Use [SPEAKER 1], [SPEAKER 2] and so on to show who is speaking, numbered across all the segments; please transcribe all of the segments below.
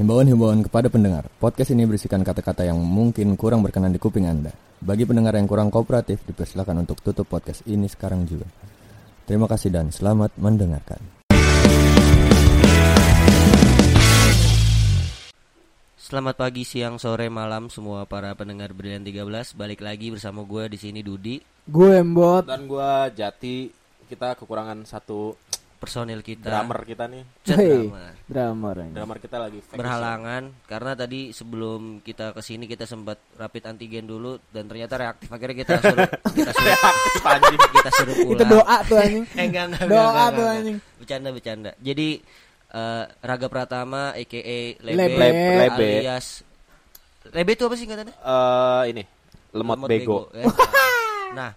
[SPEAKER 1] Himbauan-himbauan kepada pendengar, podcast ini berisikan kata-kata yang mungkin kurang berkenan di kuping Anda. Bagi pendengar yang kurang kooperatif, dipersilakan untuk tutup podcast ini sekarang juga. Terima kasih dan selamat mendengarkan.
[SPEAKER 2] Selamat pagi, siang, sore, malam semua para pendengar Brilian 13. Balik lagi bersama gue di sini Dudi,
[SPEAKER 3] Gue embot.
[SPEAKER 4] Dan gua Jati kita kekurangan satu
[SPEAKER 2] personil kita.
[SPEAKER 4] drummer kita nih.
[SPEAKER 2] Cet
[SPEAKER 3] Hei,
[SPEAKER 2] drummer.
[SPEAKER 3] drummer.
[SPEAKER 4] Drummer kita lagi.
[SPEAKER 2] Berhalangan karena tadi sebelum kita ke sini kita sempat rapid antigen dulu dan ternyata reaktif akhirnya kita suruh kita suruh
[SPEAKER 4] Anjing.
[SPEAKER 2] kita suruh pulang.
[SPEAKER 3] Itu doa tuh anjing.
[SPEAKER 2] Eh, enggak, enggak,
[SPEAKER 3] Doa
[SPEAKER 2] enggak, enggak,
[SPEAKER 3] tuh, anjing.
[SPEAKER 2] Bercanda bercanda. Jadi eh, Raga Pratama aka Lebe,
[SPEAKER 3] Lebe.
[SPEAKER 4] Lebe. Lebe.
[SPEAKER 2] alias Lebe itu apa sih katanya?
[SPEAKER 4] Eh, ini lemot, bego.
[SPEAKER 2] ya. Nah,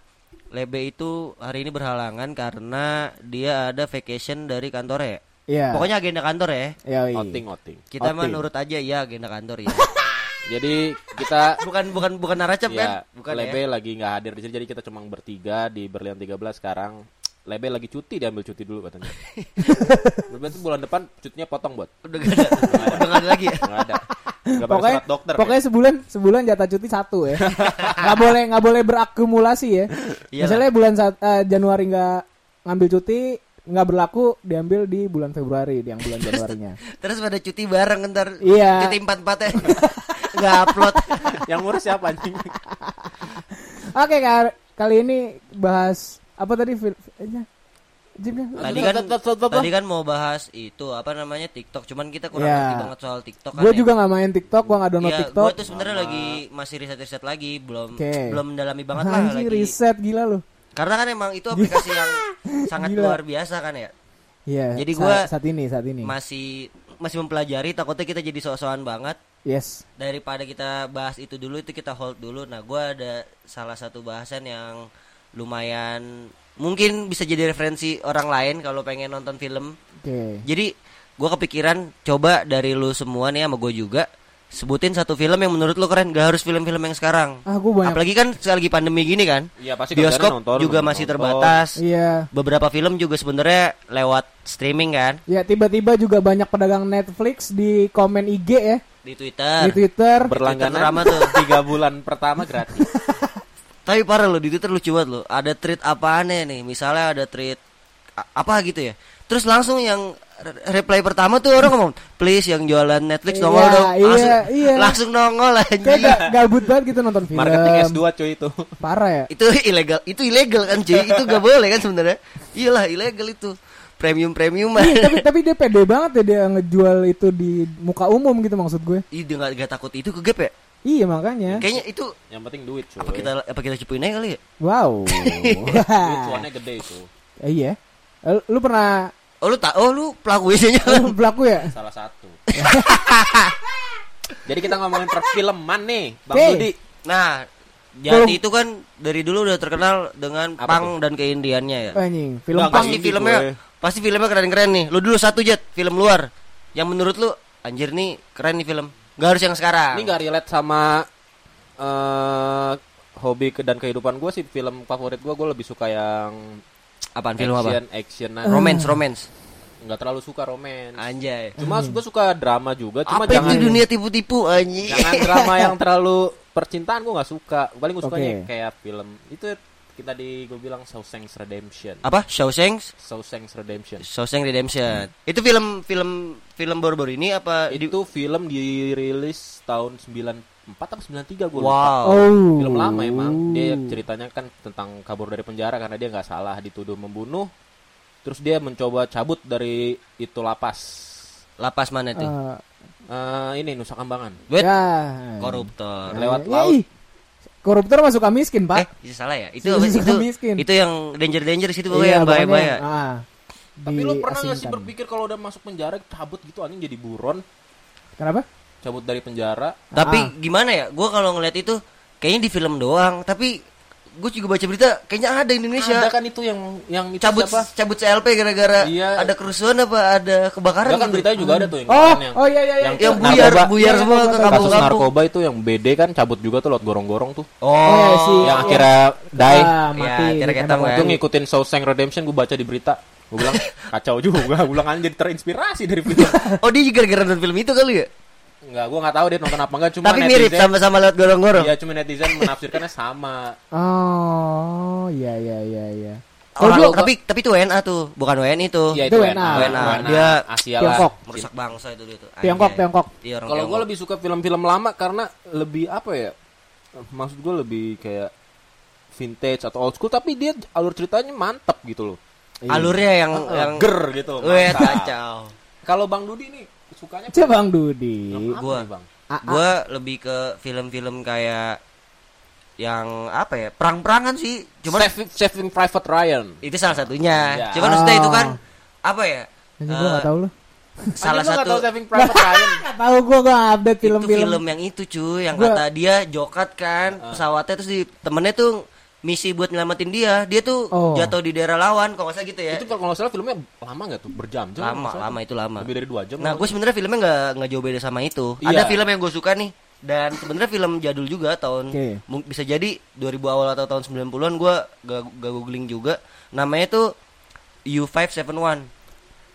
[SPEAKER 2] Lebe itu hari ini berhalangan karena dia ada vacation dari kantornya.
[SPEAKER 3] Iya.
[SPEAKER 2] Pokoknya agenda kantor ya.
[SPEAKER 3] Ya, iya.
[SPEAKER 4] Outing outing.
[SPEAKER 2] Kita mah
[SPEAKER 3] Outing.
[SPEAKER 2] nurut aja ya agenda kantor ya.
[SPEAKER 4] Jadi kita
[SPEAKER 2] bukan bukan bukan naracap kan?
[SPEAKER 4] ya
[SPEAKER 2] Bukan
[SPEAKER 4] Lebe
[SPEAKER 2] ya.
[SPEAKER 4] lagi nggak hadir di sini jadi kita cuma bertiga di Berlian 13 sekarang. Lebe lagi cuti diambil cuti dulu katanya. Berarti bulan depan cutinya potong buat.
[SPEAKER 2] Udah gak ada. Udah gak ada lagi ya.
[SPEAKER 4] Nggak ada. Nggak pakai
[SPEAKER 3] Pokoknya,
[SPEAKER 4] surat dokter.
[SPEAKER 3] pokoknya sebulan sebulan jatah cuti satu ya. nggak boleh nggak boleh berakumulasi ya.
[SPEAKER 2] Iyalah.
[SPEAKER 3] Misalnya bulan eh, Januari nggak ngambil cuti nggak berlaku diambil di bulan Februari yang bulan Januarinya.
[SPEAKER 2] Terus pada cuti bareng ntar.
[SPEAKER 3] Iya.
[SPEAKER 2] Cuti empat empatnya. Gak upload.
[SPEAKER 4] Yang ngurus siapa anjing?
[SPEAKER 3] Oke Kak, kali ini bahas apa tadi?
[SPEAKER 2] Tadi kan tadi kan mau bahas itu apa namanya TikTok. Cuman kita kurang
[SPEAKER 3] Iya.
[SPEAKER 2] ngerti banget soal TikTok kan.
[SPEAKER 3] Gue
[SPEAKER 2] ya.
[SPEAKER 3] juga nggak main TikTok, gue nggak download
[SPEAKER 2] Iya,
[SPEAKER 3] TikTok.
[SPEAKER 2] gue tuh sebenarnya lagi masih riset-riset lagi, belum
[SPEAKER 3] Oke.
[SPEAKER 2] belum mendalami banget lah
[SPEAKER 3] Anjing
[SPEAKER 2] lagi.
[SPEAKER 3] riset gila lu.
[SPEAKER 2] Karena kan emang itu aplikasi yang sangat
[SPEAKER 3] Gila.
[SPEAKER 2] luar biasa kan ya.
[SPEAKER 3] Iya.
[SPEAKER 2] Jadi
[SPEAKER 3] sa-
[SPEAKER 2] gua-
[SPEAKER 3] saat ini saat ini.
[SPEAKER 2] Masih masih mempelajari, takutnya kita jadi sok-sokan banget.
[SPEAKER 3] yes.
[SPEAKER 2] Daripada kita bahas itu dulu, itu kita hold dulu. Nah, gua ada salah satu bahasan yang lumayan mungkin bisa jadi referensi orang lain kalau pengen nonton film.
[SPEAKER 3] Oke.
[SPEAKER 2] Jadi gua kepikiran coba dari lu semua nih sama gue juga sebutin satu film yang menurut lu keren. Gak harus film-film yang sekarang.
[SPEAKER 3] Ah, gue banyak.
[SPEAKER 2] Apalagi kan lagi pandemi gini kan.
[SPEAKER 4] Iya pasti
[SPEAKER 2] Bioskop
[SPEAKER 4] nonton,
[SPEAKER 2] juga
[SPEAKER 4] nonton,
[SPEAKER 2] masih
[SPEAKER 4] nonton.
[SPEAKER 2] terbatas.
[SPEAKER 3] Iya.
[SPEAKER 2] Beberapa film juga sebenarnya lewat streaming kan
[SPEAKER 3] Ya tiba-tiba juga banyak pedagang Netflix di komen IG ya,
[SPEAKER 2] di Twitter.
[SPEAKER 3] di Twitter.
[SPEAKER 4] Berlangganan
[SPEAKER 2] Twitter tuh.
[SPEAKER 4] tiga bulan pertama gratis.
[SPEAKER 2] Tapi parah loh di Twitter lucu banget loh. Ada tweet apaan nih? Misalnya ada tweet apa gitu ya. Terus langsung yang re- reply pertama tuh orang ngomong, "Please yang jualan Netflix
[SPEAKER 3] Iya,
[SPEAKER 2] nongol dong."
[SPEAKER 3] iya,
[SPEAKER 2] Langsung,
[SPEAKER 3] iya.
[SPEAKER 2] langsung nongol
[SPEAKER 3] Kayak
[SPEAKER 2] anjing.
[SPEAKER 3] ga- gabut banget gitu nonton film.
[SPEAKER 4] Marketing S2 cuy itu.
[SPEAKER 3] Parah ya.
[SPEAKER 2] Itu ilegal. Itu ilegal kan cuy. Itu gak boleh kan sebenarnya. Iyalah ilegal itu. Premium premium
[SPEAKER 3] Iya, tapi tapi dia pede banget ya dia ngejual itu di muka umum gitu maksud gue.
[SPEAKER 2] Ih, dia gak, gak takut itu ke gap ya?
[SPEAKER 3] Iya makanya.
[SPEAKER 2] Kayaknya itu
[SPEAKER 4] Yang penting duit cuy.
[SPEAKER 2] apa kita apa kita cipuin aja kali ya?
[SPEAKER 3] Wow.
[SPEAKER 4] Duit cuannya gede itu.
[SPEAKER 3] Eh, iya. Eh, Lu pernah
[SPEAKER 2] Oh lu tak oh lu pelaku isinya
[SPEAKER 3] lu pelaku ya?
[SPEAKER 4] Salah satu. Jadi kita ngomongin perfilman nih, Bang
[SPEAKER 3] Oke.
[SPEAKER 4] Budi.
[SPEAKER 2] Nah,
[SPEAKER 3] Belum.
[SPEAKER 2] Jati itu kan dari dulu udah terkenal dengan
[SPEAKER 4] Apa
[SPEAKER 2] pang dan keindiannya ya.
[SPEAKER 3] Anjing, film pang.
[SPEAKER 2] Pasti filmnya
[SPEAKER 4] gue.
[SPEAKER 2] pasti filmnya keren-keren nih. Lu dulu satu jet film luar yang menurut lu anjir nih keren nih film. Gak harus yang sekarang.
[SPEAKER 4] Ini gak relate sama eh hobi ke dan kehidupan gue sih film favorit gue gue lebih suka yang
[SPEAKER 2] apaan film apa?
[SPEAKER 4] action action
[SPEAKER 2] Romance, romance.
[SPEAKER 4] nggak terlalu suka romance
[SPEAKER 2] Anjay.
[SPEAKER 4] cuma gue suka drama juga cuma
[SPEAKER 2] Apa
[SPEAKER 4] jangan
[SPEAKER 2] itu dunia tipu-tipu anjing?
[SPEAKER 4] jangan drama yang terlalu percintaan gue nggak suka paling gue sukanya
[SPEAKER 3] Oke.
[SPEAKER 4] kayak film itu kita di gue bilang Shawshank Redemption
[SPEAKER 2] apa? Shawshank?
[SPEAKER 4] Shawshank Redemption
[SPEAKER 2] Shawshank Redemption. Itu film film film baru-baru ini apa di
[SPEAKER 4] itu film dirilis tahun 94 atau 93 gue lupa
[SPEAKER 2] Wow.
[SPEAKER 3] Oh.
[SPEAKER 4] film lama emang dia ceritanya kan tentang kabur dari penjara karena dia nggak salah dituduh membunuh terus dia mencoba cabut dari itu lapas
[SPEAKER 2] Lapas mana tuh?
[SPEAKER 3] Eh,
[SPEAKER 4] Eh, ini Nusa Kambangan
[SPEAKER 2] Wait,
[SPEAKER 3] ya.
[SPEAKER 2] koruptor.
[SPEAKER 4] lewat
[SPEAKER 3] Ya,
[SPEAKER 4] laut.
[SPEAKER 3] ih. Koruptor masuk miskin,
[SPEAKER 2] Eh,
[SPEAKER 3] Pak.
[SPEAKER 2] itu salah ya? Itu itu
[SPEAKER 3] miskin.
[SPEAKER 2] itu yang danger-danger di situ pokoknya
[SPEAKER 3] Iya,
[SPEAKER 2] yang
[SPEAKER 3] pokoknya,
[SPEAKER 2] bahaya-bahaya.
[SPEAKER 3] ah,
[SPEAKER 4] tapi lu pernah nggak sih berpikir kalau udah masuk penjara cabut gitu anjing jadi buron
[SPEAKER 3] Kenapa?
[SPEAKER 4] cabut dari penjara
[SPEAKER 2] Tapi
[SPEAKER 3] Ah.
[SPEAKER 2] gimana ya? Gue kalau ngeliat itu kayaknya di film doang. Tapi gue juga baca berita kayaknya ada di Indonesia.
[SPEAKER 4] ada kan itu yang yang itu
[SPEAKER 2] cabut
[SPEAKER 4] siapa
[SPEAKER 2] cabut CLP gara-gara
[SPEAKER 4] Iya.
[SPEAKER 2] ada kerusuhan apa ada kebakaran
[SPEAKER 4] Enggak kan
[SPEAKER 2] gitu.
[SPEAKER 4] beritanya juga ada tuh yang
[SPEAKER 3] Oh,
[SPEAKER 4] yang
[SPEAKER 3] oh iya iya iya.
[SPEAKER 4] yang
[SPEAKER 2] Yang buyar
[SPEAKER 4] narkoba.
[SPEAKER 2] buyar
[SPEAKER 3] Iya,
[SPEAKER 2] semua
[SPEAKER 3] iya,
[SPEAKER 2] ke
[SPEAKER 3] iya.
[SPEAKER 4] kasus narkoba itu yang BD kan cabut juga tuh lewat gorong-gorong tuh
[SPEAKER 2] Oh,
[SPEAKER 3] Oh, iya, si-
[SPEAKER 4] yang
[SPEAKER 3] iya.
[SPEAKER 4] akhirnya die
[SPEAKER 3] Ah, mati.
[SPEAKER 2] Iya, akhirnya ya.
[SPEAKER 4] itu ngikutin Shawshank Redemption gue baca di berita gue bilang kacau juga gue bilang anjir terinspirasi dari film
[SPEAKER 2] oh dia juga gara-gara nonton film itu kali ya?
[SPEAKER 4] Enggak, gua nggak tahu dia nonton apa enggak cuma
[SPEAKER 2] Tapi mirip
[SPEAKER 4] netizen-
[SPEAKER 2] sama-sama lewat gorong-gorong.
[SPEAKER 4] Iya, cuma netizen menafsirkannya sama.
[SPEAKER 3] Oh, iya iya iya iya.
[SPEAKER 2] Oh,
[SPEAKER 4] Kalau gua-
[SPEAKER 2] tapi tapi itu WNA tuh, bukan WNI tuh.
[SPEAKER 4] Iya
[SPEAKER 3] Itu
[SPEAKER 4] itu
[SPEAKER 3] WNA.
[SPEAKER 4] WNA.
[SPEAKER 2] WNA.
[SPEAKER 4] WNA.
[SPEAKER 2] Dia
[SPEAKER 4] Asia
[SPEAKER 3] Tiongkok.
[SPEAKER 4] lah.
[SPEAKER 2] Merusak bangsa itu dia tuh.
[SPEAKER 3] Tiongkok,
[SPEAKER 2] Anjay.
[SPEAKER 3] Tiongkok.
[SPEAKER 2] Iya,
[SPEAKER 4] Kalau gue
[SPEAKER 2] Tiongkok.
[SPEAKER 4] lebih suka film-film lama karena lebih apa ya? Maksud gue lebih kayak vintage atau old school tapi dia alur ceritanya mantap gitu loh.
[SPEAKER 2] alurnya yang
[SPEAKER 4] Heeh,
[SPEAKER 2] yang
[SPEAKER 4] ger gitu. Mantap.
[SPEAKER 2] kacau.
[SPEAKER 4] Kalau Bang Dudi nih sukanya
[SPEAKER 3] Coba Bang Dudi.
[SPEAKER 2] Gua.
[SPEAKER 4] nih, Bang?
[SPEAKER 2] Gua lebih ke film-film kayak yang apa ya? Perang-perangan sih. Cuman
[SPEAKER 4] Saving, Saving Private Ryan.
[SPEAKER 2] itu salah satunya.
[SPEAKER 4] Iya.
[SPEAKER 2] Cuman maksudnya itu kan
[SPEAKER 3] Oh.
[SPEAKER 2] apa ya? Eh,
[SPEAKER 3] gua gak tahu loh.
[SPEAKER 2] salah satu
[SPEAKER 4] tahu Saving Private Ryan.
[SPEAKER 3] Gak tahu gua gua nggak update
[SPEAKER 2] itu
[SPEAKER 3] film-film.
[SPEAKER 2] film yang itu cuy yang
[SPEAKER 3] Gua-
[SPEAKER 2] kata dia jokat kan
[SPEAKER 4] Ah.
[SPEAKER 2] pesawatnya terus di temennya tuh misi buat nyelamatin dia dia tuh
[SPEAKER 3] Oh.
[SPEAKER 2] jatuh di daerah lawan kalau nggak salah gitu ya
[SPEAKER 4] Itu kalau nggak salah filmnya lama nggak tuh? Berjam-jam.
[SPEAKER 2] lama lama itu lama
[SPEAKER 4] Lebih dari dua jam.
[SPEAKER 2] nah gue sebenarnya filmnya nggak nggak jauh beda sama itu
[SPEAKER 4] Iya.
[SPEAKER 2] ada film yang gue suka nih dan sebenarnya film jadul juga tahun mung- bisa jadi 2000 awal atau tahun 90-an gue gak, gak googling juga namanya tuh U571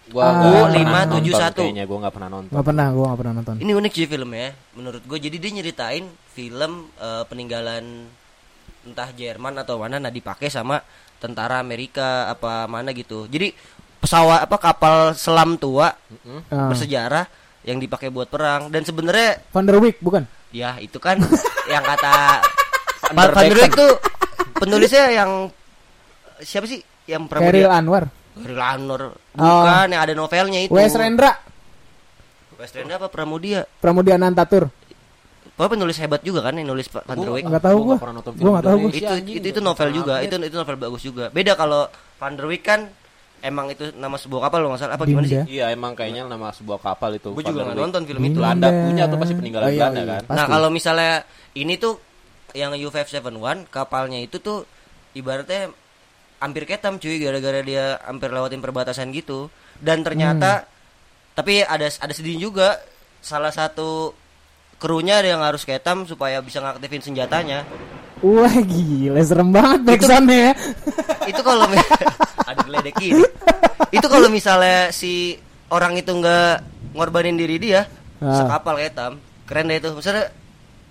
[SPEAKER 4] Gua
[SPEAKER 3] Ah.
[SPEAKER 4] nggak
[SPEAKER 3] Oh,
[SPEAKER 4] pernah
[SPEAKER 2] lima,
[SPEAKER 4] nonton
[SPEAKER 2] tujuh, satu.
[SPEAKER 4] Kayaknya gue nggak pernah nonton.
[SPEAKER 3] Gak pernah, gua gak pernah nonton.
[SPEAKER 2] Ini unik sih filmnya, menurut gue. Jadi dia nyeritain film eh, peninggalan entah Jerman atau mana, nah dipakai sama tentara Amerika apa mana gitu. Jadi pesawat apa kapal selam tua
[SPEAKER 3] Ah.
[SPEAKER 2] bersejarah yang dipakai buat perang dan sebenarnya
[SPEAKER 3] Van der Wijk bukan?
[SPEAKER 2] ya itu kan yang kata
[SPEAKER 4] Van
[SPEAKER 2] Van der Wijk
[SPEAKER 4] Beeken.
[SPEAKER 2] tuh penulisnya yang siapa sih yang Pramudia
[SPEAKER 3] Anwar.
[SPEAKER 2] Cheryl Anwar bukan yang ada novelnya itu
[SPEAKER 3] Wes Rendra.
[SPEAKER 2] Wes Rendra apa Pramudia
[SPEAKER 3] Pramudia Nantatur.
[SPEAKER 2] Pokoknya penulis hebat juga kan yang nulis Van der
[SPEAKER 4] Gua-
[SPEAKER 2] Wijk
[SPEAKER 3] Nggak tahu
[SPEAKER 4] gua
[SPEAKER 3] gua.
[SPEAKER 4] nggak pernah nonton
[SPEAKER 3] Gua
[SPEAKER 4] film
[SPEAKER 3] nggak tahu gua.
[SPEAKER 4] Indonesia,
[SPEAKER 2] itu
[SPEAKER 4] anjing.
[SPEAKER 2] itu itu novel juga itu itu novel bagus juga beda kalau Van der Wijk kan emang itu nama sebuah kapal lo nggak salah apa gimana sih.
[SPEAKER 4] Iya emang kayaknya nama sebuah kapal itu.
[SPEAKER 2] gue
[SPEAKER 4] Van
[SPEAKER 2] juga nggak nonton film itu.
[SPEAKER 4] Belanda punya tuh pasti peninggalan
[SPEAKER 3] Oh, iya,
[SPEAKER 4] Belanda
[SPEAKER 3] iya.
[SPEAKER 4] kan.
[SPEAKER 2] Nah kalau misalnya ini tuh yang U571 kapalnya itu tuh ibaratnya hampir ketam cuy gara-gara dia hampir lewatin perbatasan gitu dan ternyata tapi ada ada sedih juga salah satu krunya ada yang harus ketam supaya bisa ngaktifin senjatanya
[SPEAKER 3] Wah gila serem banget backsoundnya ya.
[SPEAKER 2] itu kalau ada geledekin itu kalau misalnya si orang itu nggak ngorbanin diri dia
[SPEAKER 3] Ah.
[SPEAKER 2] sekapal ketam keren deh itu misalnya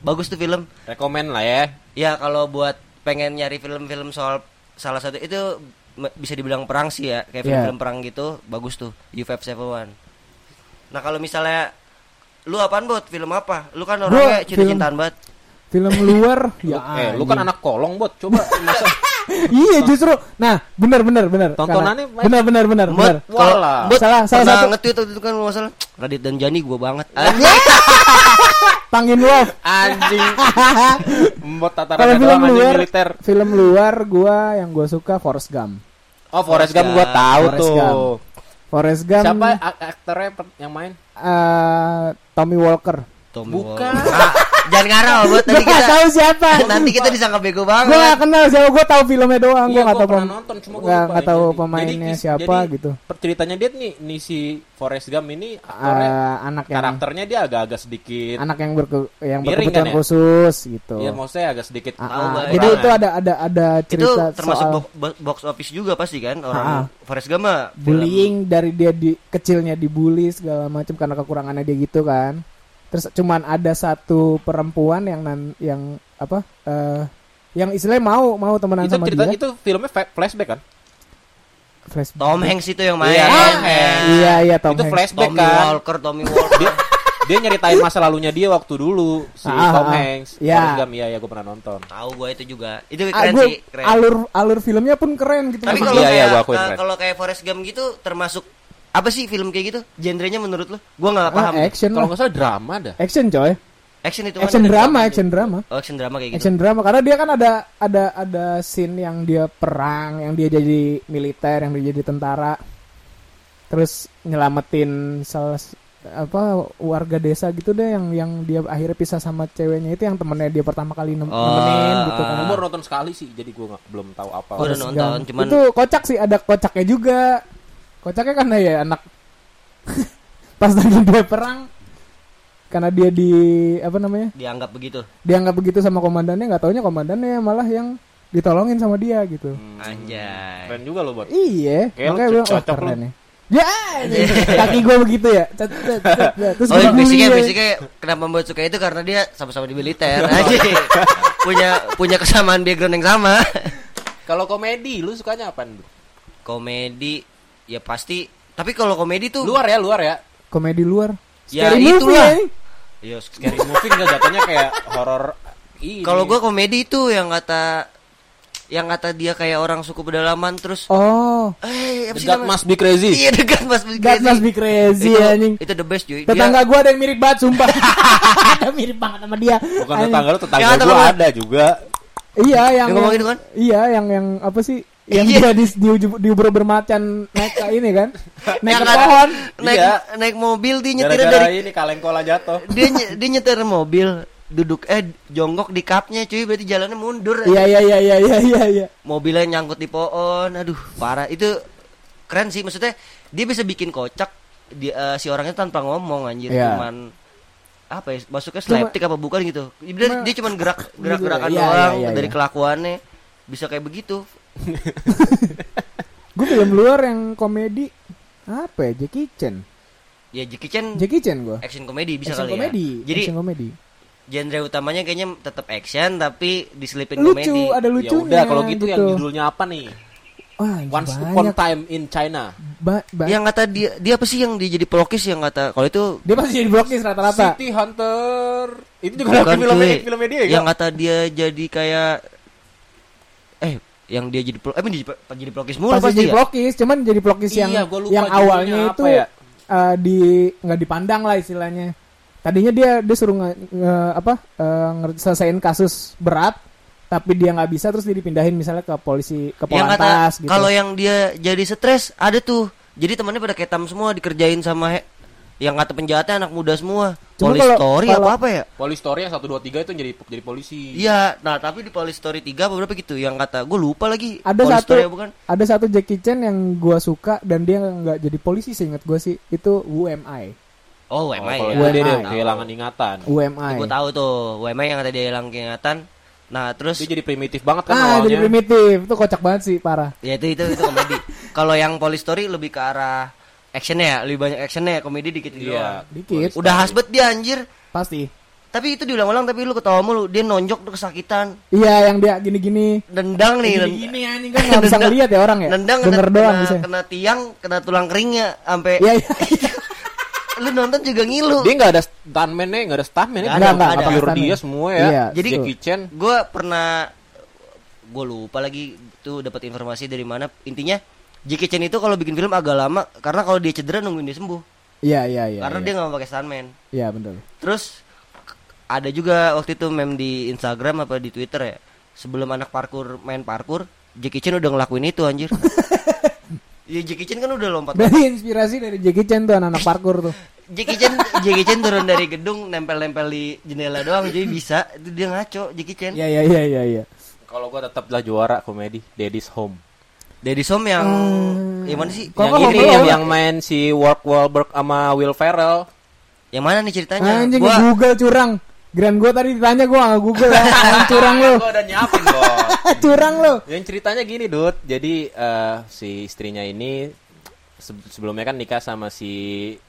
[SPEAKER 2] bagus tuh film
[SPEAKER 4] Rekomen lah ya.
[SPEAKER 2] ya kalau buat pengen nyari film-film soal salah satu itu bisa dibilang perang sih ya kayak
[SPEAKER 3] Iya.
[SPEAKER 2] film-film perang gitu bagus tuh U571 nah kalau misalnya lu apaan buat film apa lu kan orangnya cinta-cintaan banget
[SPEAKER 3] Film luar ya.
[SPEAKER 4] eh, lu kan anak kolong bot. Coba masa
[SPEAKER 3] Iya justru. Nah, benar benar benar.
[SPEAKER 4] Tontonannya
[SPEAKER 3] benar benar benar benar.
[SPEAKER 2] Kalau
[SPEAKER 3] Salah- salah
[SPEAKER 2] pernah
[SPEAKER 3] satu-
[SPEAKER 2] nge-tweet itu kan masalah Radit dan Jani gua banget.
[SPEAKER 3] Pangin love.
[SPEAKER 4] anjing. Bot
[SPEAKER 3] Kalau
[SPEAKER 4] tatarannya
[SPEAKER 3] film luar,
[SPEAKER 4] militer.
[SPEAKER 3] film luar gua yang gua suka Forrest Gump.
[SPEAKER 4] Oh, Forrest
[SPEAKER 2] Forrest
[SPEAKER 4] Gump gua
[SPEAKER 2] Gump.
[SPEAKER 4] tahu
[SPEAKER 3] Forrest
[SPEAKER 4] tuh.
[SPEAKER 3] Gump. Forrest Gump.
[SPEAKER 4] Siapa ak- aktornya yang main?
[SPEAKER 3] eh, Tommy Walker.
[SPEAKER 2] Tommy
[SPEAKER 4] Bukan.
[SPEAKER 2] Ah, jangan ngarang buat
[SPEAKER 3] Gua
[SPEAKER 2] tadi
[SPEAKER 3] nggak
[SPEAKER 2] kita
[SPEAKER 3] tahu siapa.
[SPEAKER 2] nanti kita disangka bego
[SPEAKER 3] Gua nggak
[SPEAKER 2] banget.
[SPEAKER 3] kenal siapa. Gua tahu filmnya doang.
[SPEAKER 4] Iya,
[SPEAKER 3] Gua nggak
[SPEAKER 4] gua
[SPEAKER 3] tahu
[SPEAKER 4] pernah
[SPEAKER 3] pem-
[SPEAKER 4] nonton, cuma gua
[SPEAKER 3] nggak
[SPEAKER 4] lupa
[SPEAKER 3] nggak tahu pemainnya
[SPEAKER 4] jadi-
[SPEAKER 3] siapa
[SPEAKER 4] jadi
[SPEAKER 3] gitu.
[SPEAKER 4] Ceritanya dia nih, nih si Forrest Gump ini
[SPEAKER 3] Eh, anak yang
[SPEAKER 4] karakternya dia agak-agak sedikit
[SPEAKER 3] anak yang berke, yang berkebutuhan
[SPEAKER 4] kan ya?
[SPEAKER 3] khusus gitu.
[SPEAKER 4] Iya, maksudnya agak sedikit
[SPEAKER 2] Tahu,
[SPEAKER 3] ah.
[SPEAKER 2] Bang.
[SPEAKER 3] Jadi itu ada ada ada
[SPEAKER 2] Itu
[SPEAKER 3] cerita
[SPEAKER 2] termasuk
[SPEAKER 3] soal
[SPEAKER 2] bo- bo- box office juga pasti kan orang
[SPEAKER 3] ah.
[SPEAKER 2] Forrest Gump
[SPEAKER 3] bullying dari dia di kecilnya dibully segala macam karena kekurangannya dia gitu kan. Terus cuman ada satu perempuan yang nan, yang apa? eh yang istilahnya mau mau temenan
[SPEAKER 4] itu
[SPEAKER 3] sama
[SPEAKER 4] ceritanya
[SPEAKER 3] dia.
[SPEAKER 4] itu filmnya flashback kan?
[SPEAKER 3] Flashback.
[SPEAKER 2] Tom Hanks itu yang main.
[SPEAKER 4] Iya, Tom Hanks.
[SPEAKER 3] Iya iya Tom
[SPEAKER 4] itu
[SPEAKER 3] Hanks.
[SPEAKER 4] flashback
[SPEAKER 2] Tommy
[SPEAKER 4] kan.
[SPEAKER 2] Walker, Tommy Walker.
[SPEAKER 4] Dia dia nyeritain masa lalunya dia waktu dulu si
[SPEAKER 3] Ah,
[SPEAKER 4] Tom
[SPEAKER 3] ah, ah.
[SPEAKER 4] Hanks.
[SPEAKER 3] Iya.
[SPEAKER 4] Forrest Gump iya ya gue pernah nonton.
[SPEAKER 2] Tahu gua itu juga. Itu
[SPEAKER 3] Ah,
[SPEAKER 2] keren
[SPEAKER 3] gua-
[SPEAKER 2] sih, keren.
[SPEAKER 3] alur alur filmnya pun keren gitu.
[SPEAKER 2] Tapi
[SPEAKER 4] Emang
[SPEAKER 2] kalau
[SPEAKER 4] iya, iya,
[SPEAKER 2] kayak
[SPEAKER 4] gua akuin keren.
[SPEAKER 2] kalau kayak Forrest Gump gitu termasuk apa sih film kayak gitu? Genrenya menurut lu? Gua nggak
[SPEAKER 3] Ah,
[SPEAKER 2] paham.
[SPEAKER 3] action
[SPEAKER 4] Kalau nggak salah drama dah.
[SPEAKER 3] Action coy.
[SPEAKER 2] Action itu kan
[SPEAKER 3] Action
[SPEAKER 2] ada
[SPEAKER 3] drama, action drama.
[SPEAKER 2] Oh, action drama kayak gitu.
[SPEAKER 3] Action drama karena dia kan ada ada ada scene yang dia perang, yang dia jadi militer, yang dia jadi tentara. Terus nyelamatin salah apa warga desa gitu deh yang yang dia akhirnya pisah sama ceweknya itu yang temennya dia pertama kali nem-
[SPEAKER 2] Oh,
[SPEAKER 3] nemenin gitu kan.
[SPEAKER 2] ah.
[SPEAKER 4] Gue baru nonton sekali sih, jadi gue belum tahu apa.
[SPEAKER 2] Udah
[SPEAKER 3] Forrest
[SPEAKER 2] nonton,
[SPEAKER 3] Gump.
[SPEAKER 2] cuman-
[SPEAKER 3] itu kocak sih ada kocaknya juga. Kocaknya kan ya anak pas lagi dia perang karena dia di apa namanya
[SPEAKER 2] Dianggap begitu.
[SPEAKER 3] dianggap begitu sama komandannya nggak taunya komandannya malah yang ditolongin sama dia gitu
[SPEAKER 4] Hmm,
[SPEAKER 2] Anjay.
[SPEAKER 4] Keren juga lo buat.
[SPEAKER 3] iya
[SPEAKER 4] Kayak
[SPEAKER 3] makanya bilang
[SPEAKER 4] cocok
[SPEAKER 3] keren nih Ya, kaki gue begitu ya. Cet, cet, cet, cet. Terus
[SPEAKER 2] Oh,
[SPEAKER 3] gua bully
[SPEAKER 2] basicnya,
[SPEAKER 3] ya.
[SPEAKER 2] basicnya kenapa membuat suka itu karena dia sama-sama di militer aja. punya punya kesamaan background yang sama.
[SPEAKER 4] Kalau komedi, lu sukanya apa?
[SPEAKER 2] komedi ya pasti. Tapi kalau komedi tuh
[SPEAKER 4] Luar ya, luar ya.
[SPEAKER 3] Komedi luar.
[SPEAKER 2] Ya,
[SPEAKER 3] Scary movie
[SPEAKER 2] itulah.
[SPEAKER 3] ya ini.
[SPEAKER 2] Ya,
[SPEAKER 4] Scary movie nggak jatuhnya kayak horor.
[SPEAKER 2] Kalau gua komedi itu yang kata yang kata dia kayak orang suku pedalaman terus
[SPEAKER 3] Oh,
[SPEAKER 2] eh apa sih namanya?
[SPEAKER 4] Must Be Crazy.
[SPEAKER 2] Iya dekat Mas Be Crazy.
[SPEAKER 3] must be crazy
[SPEAKER 2] itu,
[SPEAKER 3] anjing.
[SPEAKER 2] itu the best cuy. Dia-
[SPEAKER 3] Tetangga gue ada yang mirip banget sumpah. ada mirip banget sama dia.
[SPEAKER 4] Bukan
[SPEAKER 3] Anjing.
[SPEAKER 4] tetangga lu, tetangga
[SPEAKER 2] Yang
[SPEAKER 4] gua
[SPEAKER 2] lu-
[SPEAKER 4] ada juga.
[SPEAKER 3] Iya, yang,
[SPEAKER 2] Yang ngomong itu kan?
[SPEAKER 3] Iya, yang yang apa sih? Yang
[SPEAKER 2] Iya.
[SPEAKER 3] dia di di, di bermacan naik ke ini kan? Naik
[SPEAKER 2] yang
[SPEAKER 3] ke pohon.
[SPEAKER 2] naik
[SPEAKER 4] Iya.
[SPEAKER 2] naik mobil dia nyetir dari
[SPEAKER 4] ini kalengkola jatuh.
[SPEAKER 2] dia dia nyetir mobil duduk eh jongkok di kapnya cuy berarti jalannya mundur
[SPEAKER 3] Iya, iya, iya, iya, iya, iya, iya.
[SPEAKER 2] mobilnya nyangkut di pohon aduh parah itu keren sih maksudnya dia bisa bikin kocak dia eh, si orangnya tanpa ngomong anjir
[SPEAKER 3] Iya.
[SPEAKER 2] cuman apa ya masuknya slapstick apa bukan gitu dia,
[SPEAKER 3] Cuma-
[SPEAKER 2] dia cuman gerak gerak gerakan
[SPEAKER 3] Iya,
[SPEAKER 2] doang
[SPEAKER 3] iya, iya,
[SPEAKER 2] dari
[SPEAKER 3] iya.
[SPEAKER 2] kelakuannya bisa kayak begitu
[SPEAKER 3] Gue film luar yang komedi apa ya? Jackie Chan.
[SPEAKER 2] ya Jackie Chan
[SPEAKER 3] Jackie Chan gue.
[SPEAKER 2] action komedi bisa
[SPEAKER 3] Action
[SPEAKER 2] kali
[SPEAKER 3] komedi.
[SPEAKER 2] ya jadi
[SPEAKER 3] Action komedi.
[SPEAKER 2] genre utamanya kayaknya tetap action tapi diselipin
[SPEAKER 3] Lucu,
[SPEAKER 2] komedi
[SPEAKER 3] ada
[SPEAKER 4] Ya
[SPEAKER 3] lucunya.
[SPEAKER 4] udah kalau gitu, yang judulnya apa nih?
[SPEAKER 3] Wah,
[SPEAKER 4] Once Upon
[SPEAKER 3] banyak.
[SPEAKER 4] Time in China.
[SPEAKER 3] Ba- ba-
[SPEAKER 2] yang kata dia dia apa sih yang dia jadi pelukis yang kata kalau itu
[SPEAKER 3] Dia pasti jadi blokis rata-rata.
[SPEAKER 4] City Hunter. Itu juga
[SPEAKER 2] Bukan,
[SPEAKER 4] lagi filmnya dia
[SPEAKER 2] yang
[SPEAKER 4] ya.
[SPEAKER 2] kata dia jadi kayak yang dia jadi pel- eh jadi, jadi pelukis mulu
[SPEAKER 3] Pasti
[SPEAKER 2] pasti
[SPEAKER 3] jadi
[SPEAKER 2] ya
[SPEAKER 3] pelukis, cuman jadi pelukis yang
[SPEAKER 4] Iya, lupa
[SPEAKER 3] yang
[SPEAKER 4] judulnya
[SPEAKER 3] awalnya itu
[SPEAKER 4] ya.
[SPEAKER 3] eh, di nggak dipandang lah istilahnya. Tadinya dia dia suruh nge, nge- apa eh, nge- selesaiin kasus berat, tapi dia nggak bisa terus dia dipindahin misalnya ke polisi ke
[SPEAKER 2] yang kata
[SPEAKER 3] polantas gitu.
[SPEAKER 2] kalau yang dia jadi stres ada tuh jadi temannya pada ketam semua dikerjain sama he- yang kata penjahatnya anak muda semua
[SPEAKER 3] Cuma
[SPEAKER 2] Police
[SPEAKER 3] kalau-
[SPEAKER 2] story
[SPEAKER 3] kalau-
[SPEAKER 2] apa apa ya
[SPEAKER 4] Police Story yang 1 2 3 itu jadi jadi polisi.
[SPEAKER 2] Iya, nah tapi di Police Story 3 apa berapa gitu yang kata gue lupa lagi.
[SPEAKER 3] ada
[SPEAKER 2] Police
[SPEAKER 3] satu
[SPEAKER 2] Story apa bukan?
[SPEAKER 3] ada satu Jackie Chan yang gua suka dan dia nggak jadi polisi seingat gua sih itu UMI
[SPEAKER 2] Oh,
[SPEAKER 4] Oh,
[SPEAKER 2] WMI
[SPEAKER 4] kalau
[SPEAKER 2] ya.
[SPEAKER 4] dia, dia kehilangan ingatan.
[SPEAKER 3] UMI
[SPEAKER 2] Gue tahu tuh, WMI yang kata dia hilang ingatan. Nah, terus
[SPEAKER 4] Dia jadi primitif banget kan
[SPEAKER 3] ah
[SPEAKER 4] awalnya.
[SPEAKER 3] jadi primitif itu kocak banget sih parah
[SPEAKER 2] ya itu itu itu komedi. Kalau yang Police Story lebih ke arah actionnya ya, lebih banyak actionnya ya, komedi dikit gitu.
[SPEAKER 4] Iya.
[SPEAKER 2] doang.
[SPEAKER 3] dikit
[SPEAKER 2] Udah hasbet dia anjir.
[SPEAKER 3] pasti
[SPEAKER 2] Tapi itu diulang-ulang tapi lu ketawa mulu, dia nonjok tuh kesakitan.
[SPEAKER 3] iya yang dia gini-gini
[SPEAKER 2] Nendang nih,
[SPEAKER 3] gini gini anjing kan nggak bisa ngeliat ya orang ya
[SPEAKER 2] nendang
[SPEAKER 3] denger
[SPEAKER 2] kena,
[SPEAKER 3] doang
[SPEAKER 2] kena,
[SPEAKER 3] bisa
[SPEAKER 2] kena tiang, kena tulang keringnya sampai
[SPEAKER 3] iya iya
[SPEAKER 2] lu nonton juga ngilu.
[SPEAKER 4] Dia nggak ada stuntman-nya, nggak ada stuntman
[SPEAKER 2] Nggak
[SPEAKER 3] ada, nggak
[SPEAKER 4] ada.
[SPEAKER 3] ada
[SPEAKER 4] Pure
[SPEAKER 3] stuntman.
[SPEAKER 4] dia semua ya.
[SPEAKER 3] Iya,
[SPEAKER 4] Jadi. Kitchen
[SPEAKER 2] gue pernah gue lupa lagi tuh dapat informasi dari mana intinya Jackie Chan itu kalau bikin film agak lama karena kalau dia cedera nungguin dia sembuh.
[SPEAKER 3] Iya iya iya
[SPEAKER 2] karena
[SPEAKER 3] iya.
[SPEAKER 2] dia nggak mau pakai stuntman.
[SPEAKER 3] Iya betul.
[SPEAKER 2] Terus ada juga waktu itu meme di Instagram apa di Twitter ya sebelum anak parkur main parkur Jackie Chan udah ngelakuin itu anjir. Ya Jackie Chan kan udah lompat
[SPEAKER 3] dari inspirasi dari Jackie Chan tuh anak-anak parkour tuh.
[SPEAKER 2] Jackie Chan Jackie Chan turun dari gedung nempel-nempel di jendela doang jadi bisa. Itu dia ngaco Jackie Chan.
[SPEAKER 3] Iya iya iya iya iya.
[SPEAKER 4] Kalau gua tetaplah juara komedi Daddy's Home.
[SPEAKER 2] Daddy Som yang
[SPEAKER 3] Hmm.
[SPEAKER 2] yang mana sih
[SPEAKER 3] Kok
[SPEAKER 4] yang ini yang, yang main si Work Wahlberg sama Will Ferrell.
[SPEAKER 2] Yang mana nih ceritanya?
[SPEAKER 3] anjing
[SPEAKER 2] Gua
[SPEAKER 3] Google curang Grand gua tadi ditanya gua nggak Google ya curang lu
[SPEAKER 4] Gua udah nyiapin bos.
[SPEAKER 3] curang lu
[SPEAKER 4] Yang ceritanya gini, Dut. Jadi eh, si istrinya ini se- sebelumnya kan nikah sama si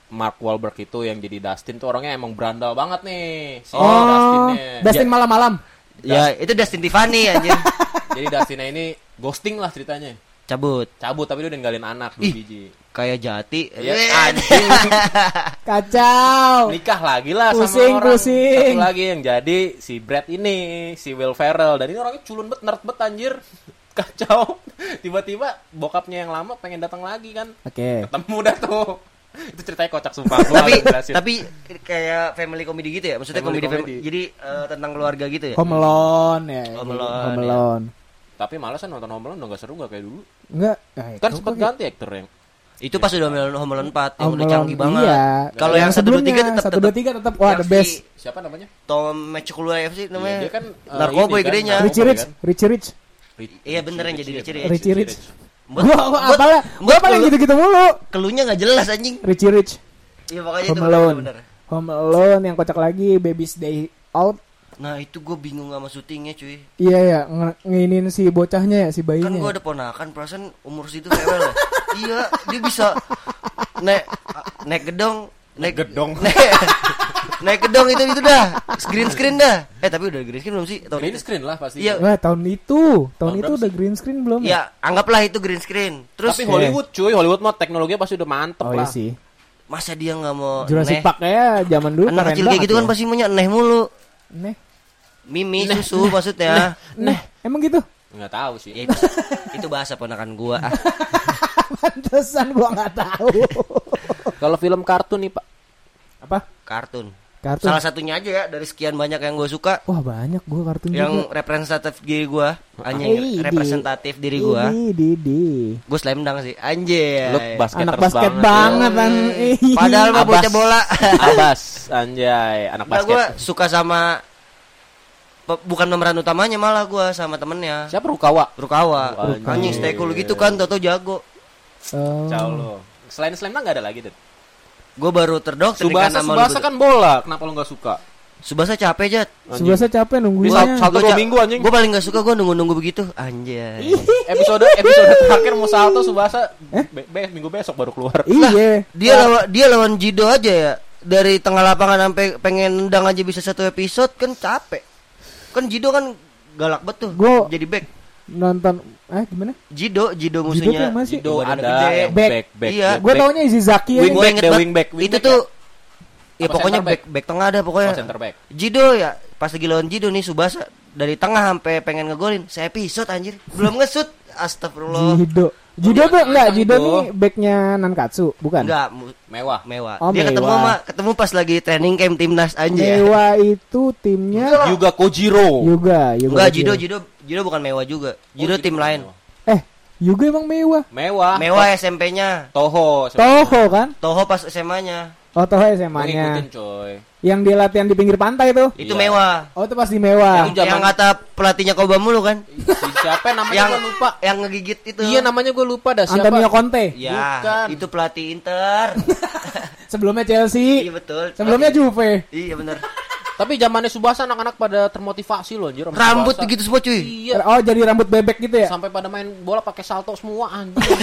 [SPEAKER 4] Mark Wahlberg itu yang jadi Dustin tuh orangnya emang berandal banget nih. Si
[SPEAKER 3] oh
[SPEAKER 4] Dustinnya.
[SPEAKER 3] Dustin malam-malam
[SPEAKER 2] ya itu Dustin Tiffany anjir.
[SPEAKER 4] Jadi Dustinnya ini ghosting lah ceritanya.
[SPEAKER 2] Cabut.
[SPEAKER 4] Cabut tapi dia udah ninggalin anak dua
[SPEAKER 2] Ih.
[SPEAKER 4] biji.
[SPEAKER 2] Kayak jati.
[SPEAKER 4] Ya, anjing.
[SPEAKER 3] kacau
[SPEAKER 4] Nikah lagi lah
[SPEAKER 3] Pusing,
[SPEAKER 4] sama orang.
[SPEAKER 3] pusing.
[SPEAKER 4] Satu lagi yang jadi si Brad ini, si Will Ferrell dan ini orangnya culun bet nerd bet anjir. Kacau. Tiba-tiba bokapnya yang lama pengen datang lagi kan.
[SPEAKER 3] oke
[SPEAKER 4] Ketemu dah tuh. Itu ceritanya kocak sumpah.
[SPEAKER 2] Tapi tapi kayak family comedy gitu ya. Maksudnya
[SPEAKER 4] Family
[SPEAKER 2] komedi,
[SPEAKER 4] comedy.
[SPEAKER 2] jadi eh, tentang keluarga gitu ya.
[SPEAKER 3] Home Alone ya
[SPEAKER 2] Home Alone,
[SPEAKER 3] Home
[SPEAKER 2] ya.
[SPEAKER 4] Tapi malas kan nonton Home Alone udah gak seru gak kayak dulu.
[SPEAKER 3] enggak eh,
[SPEAKER 4] Kan sempat
[SPEAKER 3] kayak-
[SPEAKER 4] ganti aktor yang.
[SPEAKER 2] Itu pas udah Home Alone Home Alone 4 yang udah canggih banget.
[SPEAKER 3] iya.
[SPEAKER 2] Kalau yang 1 2 3 tetap
[SPEAKER 3] satu dua tiga tetap wah the best
[SPEAKER 4] Siapa namanya?
[SPEAKER 2] Tom FC namanya.
[SPEAKER 4] Iya, dia kan, eh,
[SPEAKER 2] narkoboy gedenya.
[SPEAKER 3] Richie Rich? Richie Rich
[SPEAKER 2] Iya bener yang jadi Richie Rich.
[SPEAKER 3] Richie Rich gua gua
[SPEAKER 2] buat-
[SPEAKER 3] apalah gua paling gitu-gitu mulu
[SPEAKER 2] Kelunya nggak jelas anjing.
[SPEAKER 3] Richie Rich
[SPEAKER 2] Iya pokoknya
[SPEAKER 3] Home
[SPEAKER 2] itu
[SPEAKER 3] Alone
[SPEAKER 2] bener.
[SPEAKER 3] Home Alone yang kocak lagi Baby's Day Out
[SPEAKER 2] Nah itu gue bingung sama syutingnya cuy.
[SPEAKER 3] iya ya nginin si bocahnya ya si
[SPEAKER 2] Kan
[SPEAKER 3] bayinya
[SPEAKER 2] gue ada ponakan perasaan umur segitu rewel ya. iya dia bisa naik naik gedong naik
[SPEAKER 4] Gedong.
[SPEAKER 2] naik, naik gedong itu itu dah green screen dah eh tapi udah green screen belum sih tahun
[SPEAKER 4] Green
[SPEAKER 2] itu
[SPEAKER 4] screen lah pasti.
[SPEAKER 2] Iya.
[SPEAKER 3] Wah, tahun itu, tahun
[SPEAKER 4] Tahun
[SPEAKER 3] itu udah green screen belum ya?
[SPEAKER 2] ya anggaplah itu green screen terus
[SPEAKER 4] Tapi Hollywood cuy, Hollywood mah teknologinya pasti udah mantep
[SPEAKER 3] Oh
[SPEAKER 4] lah.
[SPEAKER 3] iya sih.
[SPEAKER 2] masa dia nggak mau
[SPEAKER 3] Jurassic? Park ya zaman dulu
[SPEAKER 2] anak kecil kayak gitu kan
[SPEAKER 3] ya.
[SPEAKER 2] pasti punya neh mulu
[SPEAKER 3] Neh,
[SPEAKER 2] mimi susu maksudnya
[SPEAKER 3] neh, emang gitu?
[SPEAKER 4] Nggak tahu sih.
[SPEAKER 2] Ya, itu, itu bahasa ponakan gua ah.
[SPEAKER 3] Pantesan gua nggak tahu.
[SPEAKER 4] Kalau film kartun nih, Pak.
[SPEAKER 3] Apa?
[SPEAKER 2] kartun
[SPEAKER 3] Kartun.
[SPEAKER 2] salah satunya aja ya dari sekian banyak yang gue suka
[SPEAKER 3] Wah, banyak gua kartun
[SPEAKER 2] yang
[SPEAKER 3] juga.
[SPEAKER 2] representatif diri gua
[SPEAKER 3] Eh,
[SPEAKER 2] anjing
[SPEAKER 3] di-
[SPEAKER 2] representatif diri gua
[SPEAKER 3] Di, di, di.
[SPEAKER 2] gue slam dunk sih anjay
[SPEAKER 4] Lu basket
[SPEAKER 3] Anak basket
[SPEAKER 4] banget.
[SPEAKER 3] banget kan.
[SPEAKER 2] Padahal mah bocah bola
[SPEAKER 4] Abas, anjay, anak
[SPEAKER 2] Nah,
[SPEAKER 4] basket.
[SPEAKER 2] gue suka sama bukan pemeran utamanya malah gua sama temennya
[SPEAKER 4] Siapa Rukawa?
[SPEAKER 2] Rukawa
[SPEAKER 4] Rukawa.
[SPEAKER 2] anjing stay cool gitu kan Toto jago
[SPEAKER 3] Oh.
[SPEAKER 4] Ciao lo. Selain slam dunk nggak ada lagi, Ded.
[SPEAKER 2] gue baru terdoktrin
[SPEAKER 4] Subasa,
[SPEAKER 2] sama lu
[SPEAKER 4] Subasa
[SPEAKER 2] berdua.
[SPEAKER 4] kan bola. Kenapa lo nggak suka?
[SPEAKER 2] Subasa capek jat
[SPEAKER 3] Subasa capek
[SPEAKER 4] Bisa
[SPEAKER 3] nungguinnya.
[SPEAKER 4] salto dua minggu anjing.
[SPEAKER 2] gue paling gak suka gue nunggu-nunggu begitu anjay
[SPEAKER 4] Episode episode terakhir mau salto Subasa be- be- minggu besok baru keluar.
[SPEAKER 3] Iya.
[SPEAKER 2] dia lawan dia lawan Jido aja ya dari tengah lapangan sampai pengen nendang aja bisa satu episode kan capek kan Jido kan galak betul
[SPEAKER 3] Gua-
[SPEAKER 2] jadi back
[SPEAKER 3] Nonton eh gimana?
[SPEAKER 2] Jido Jido
[SPEAKER 3] tuh
[SPEAKER 2] musuhnya
[SPEAKER 3] yang mana sih?
[SPEAKER 4] Jido ada
[SPEAKER 2] gede.
[SPEAKER 3] Back.
[SPEAKER 4] back back.
[SPEAKER 2] Iya.
[SPEAKER 3] Gue taunya Izaki
[SPEAKER 4] Wing
[SPEAKER 3] aja.
[SPEAKER 4] back.
[SPEAKER 2] Gua inget banget.
[SPEAKER 4] wing back, wing
[SPEAKER 2] itu
[SPEAKER 4] back
[SPEAKER 2] tuh ya
[SPEAKER 4] Apa
[SPEAKER 2] pokoknya back back tengah ada pokoknya
[SPEAKER 4] Oh, center back.
[SPEAKER 2] Jido ya pas lagi lawan Jido nih Subasa dari tengah sampai pengen ngegolin saya episode anjir belum ngesut astagfirullah
[SPEAKER 3] Jido. Jido tuh enggak, Jido nih backnya Nankatsu, bukan?
[SPEAKER 2] enggak
[SPEAKER 4] Mewah.
[SPEAKER 2] mewah
[SPEAKER 3] Oh,
[SPEAKER 2] dia ketemu
[SPEAKER 3] mewah.
[SPEAKER 2] sama ketemu pas lagi training camp timnas anjir
[SPEAKER 3] Dewa itu timnya
[SPEAKER 4] Juga Kojiro.
[SPEAKER 3] Yuga, Yuga.
[SPEAKER 2] enggak. Jido Jido Jido bukan mewah juga Jido
[SPEAKER 4] Oh,
[SPEAKER 2] tim
[SPEAKER 4] Jido
[SPEAKER 2] lain
[SPEAKER 4] mewah.
[SPEAKER 3] Eh, Yuga emang mewah.
[SPEAKER 4] Mewah.
[SPEAKER 2] mewah SMP-nya
[SPEAKER 4] Toho.
[SPEAKER 3] Toho kan?
[SPEAKER 2] Toho pas SMA-nya
[SPEAKER 3] Oh, Toho
[SPEAKER 4] Gue
[SPEAKER 3] SMA-nya.
[SPEAKER 4] coy.
[SPEAKER 3] Yang dia latihan di pinggir pantai tuh.
[SPEAKER 2] itu
[SPEAKER 4] Iya.
[SPEAKER 2] mewah
[SPEAKER 3] Oh, itu pas di mewah.
[SPEAKER 4] Yang zaman-
[SPEAKER 2] yang kata pelatihnya Koba mulu kan
[SPEAKER 4] Si siapa namanya
[SPEAKER 2] yang
[SPEAKER 4] gue lupa.
[SPEAKER 2] yang ngegigit itu
[SPEAKER 4] Iya namanya gue lupa dah siapa.
[SPEAKER 3] Antonio Conte.
[SPEAKER 2] ya
[SPEAKER 4] Bukan.
[SPEAKER 2] itu pelatih Inter
[SPEAKER 3] Sebelumnya Chelsea.
[SPEAKER 2] iya betul
[SPEAKER 3] Sebelumnya Juve.
[SPEAKER 2] iya bener
[SPEAKER 4] Tapi zamannya Subasa anak-anak pada termotivasi loh anjir
[SPEAKER 2] rambut
[SPEAKER 4] Tsubasa.
[SPEAKER 2] gitu semua cuy
[SPEAKER 4] Iya.
[SPEAKER 3] Oh, jadi rambut bebek gitu ya?
[SPEAKER 4] Sampai pada main bola pakai salto semua anjir.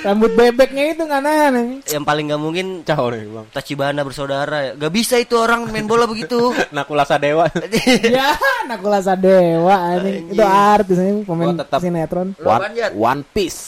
[SPEAKER 3] rambut bebeknya itu nggak nahan anjing.
[SPEAKER 2] yang paling gak mungkin
[SPEAKER 4] Ciao nih bang.
[SPEAKER 2] Tachibana bersaudara ya gak bisa itu orang main bola begitu
[SPEAKER 4] Nakula Sadewa.
[SPEAKER 3] ya, Nakula Sadewa anjing. Itu artis anjing pemain
[SPEAKER 4] tetap-
[SPEAKER 3] sinetron.
[SPEAKER 2] Jat?
[SPEAKER 4] One Piece.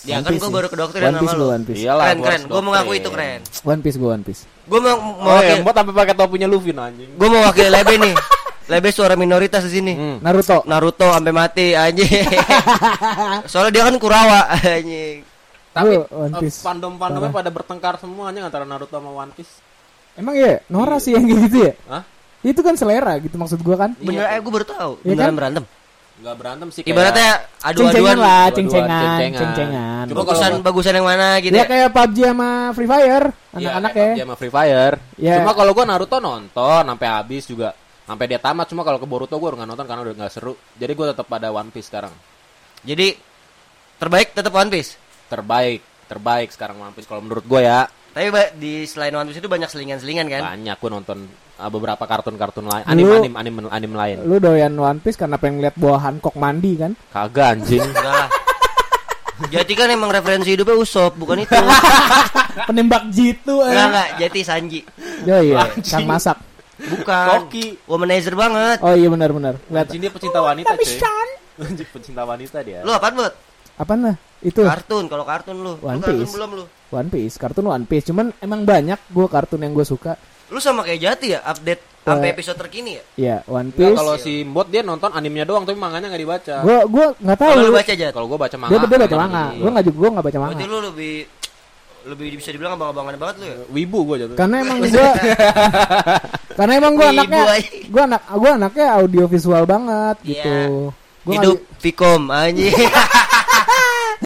[SPEAKER 2] ya
[SPEAKER 3] One
[SPEAKER 2] kan gue baru ke dokter
[SPEAKER 3] One
[SPEAKER 2] sama
[SPEAKER 3] Piece
[SPEAKER 2] lu
[SPEAKER 3] gua, One Piece.
[SPEAKER 4] Iyalah,
[SPEAKER 2] keren
[SPEAKER 4] gua
[SPEAKER 2] keren gue mengakui
[SPEAKER 4] doktrin.
[SPEAKER 2] itu keren
[SPEAKER 3] One Piece gua One Piece.
[SPEAKER 2] Gue mau
[SPEAKER 4] Oh,
[SPEAKER 2] mewakili
[SPEAKER 4] yang buat sampai pakai topinya Luffy no, anjing.
[SPEAKER 2] gue mau wakil Lebe nih Lebe suara minoritas di sini
[SPEAKER 4] Hmm.
[SPEAKER 3] Naruto.
[SPEAKER 2] Naruto sampai mati anjing soalnya dia kan Kurawa anjing
[SPEAKER 4] Tapi
[SPEAKER 3] One
[SPEAKER 4] eh,
[SPEAKER 3] Piece.
[SPEAKER 4] fandom-fandomnya
[SPEAKER 3] Parah.
[SPEAKER 4] pada bertengkar semua anjing antara Naruto sama One Piece.
[SPEAKER 3] Emang ya, Nora sih yang gitu ya?
[SPEAKER 4] Hah?
[SPEAKER 3] Itu kan selera gitu maksud gua kan.
[SPEAKER 2] bener eh gue baru tahu
[SPEAKER 3] Iya
[SPEAKER 2] beneran
[SPEAKER 3] kan?
[SPEAKER 2] berantem
[SPEAKER 4] Enggak berantem sih kayak
[SPEAKER 2] ibaratnya
[SPEAKER 3] Ceng-cengan
[SPEAKER 2] adu-aduan
[SPEAKER 3] lah, ceng-cengan,
[SPEAKER 4] ceng-cengan. Cuma
[SPEAKER 2] bagusan bagusan yang mana gitu
[SPEAKER 3] Ya
[SPEAKER 2] ya
[SPEAKER 3] kayak PUBG sama Free Fire,
[SPEAKER 4] Iya,
[SPEAKER 3] anak-anak ya.
[SPEAKER 4] PUBG sama Free Fire.
[SPEAKER 3] Iya.
[SPEAKER 4] Cuma kalau gua Naruto nonton sampai habis juga sampai dia tamat cuma kalau ke Boruto gua nggak nonton karena udah nggak seru. Jadi gua tetap pada One Piece sekarang.
[SPEAKER 2] jadi terbaik tetap One Piece
[SPEAKER 4] Terbaik, terbaik sekarang One Piece kalau menurut gua ya.
[SPEAKER 2] tapi di selain One Piece itu banyak selingan-selingan kan
[SPEAKER 4] Banyak gua nonton uh, beberapa kartun-kartun lain,
[SPEAKER 3] Lu-
[SPEAKER 4] anim-anim anim anim lain.
[SPEAKER 3] Lu doyan One Piece karena pengen lihat buah Hancock mandi kan?
[SPEAKER 4] Kagak anjing.
[SPEAKER 2] enggak lah Jati kan emang referensi hidupnya Usop bukan itu
[SPEAKER 3] Penembak jitu
[SPEAKER 2] enggak
[SPEAKER 3] eh.
[SPEAKER 2] enggak Jati Sanji
[SPEAKER 3] Oh iya, kan masak.
[SPEAKER 2] bukan
[SPEAKER 4] Koki.
[SPEAKER 2] womanizer banget
[SPEAKER 3] Oh iya benar-benar. Lihat.
[SPEAKER 4] Anjing dia pecinta wanita
[SPEAKER 3] Tapi
[SPEAKER 4] cuy. Anjing pecinta wanita dia.
[SPEAKER 2] lu apaan buat
[SPEAKER 3] Apaan lah? Itu
[SPEAKER 2] kartun kalau kartun lu lu
[SPEAKER 3] One
[SPEAKER 2] kartun
[SPEAKER 3] Piece.
[SPEAKER 2] belum lu
[SPEAKER 3] One Piece, kartun One Piece. Cuman emang banyak gua kartun yang gue suka.
[SPEAKER 2] Lu sama kayak Jati ya update sampai
[SPEAKER 3] Eh.
[SPEAKER 2] episode terkini ya
[SPEAKER 3] Iya, One Piece.
[SPEAKER 4] kalau si Mbot dia nonton animenya doang tapi manganya nggak dibaca.
[SPEAKER 3] Gua gua nggak tahu.
[SPEAKER 2] kalau lu baca Jat
[SPEAKER 4] Kalau gua baca manga.
[SPEAKER 3] Dia dia baca manga. Gua nggak juga gua nggak baca manga.
[SPEAKER 2] berarti lu lebih lebih bisa dibilang abang-abangan banget lu ya
[SPEAKER 4] Wibu gua jatuh.
[SPEAKER 3] Karena emang gua Karena emang gua anaknya gua anak gua anaknya audiovisual banget gitu.
[SPEAKER 2] Iya.
[SPEAKER 3] Gua
[SPEAKER 2] hidup Vicom anjing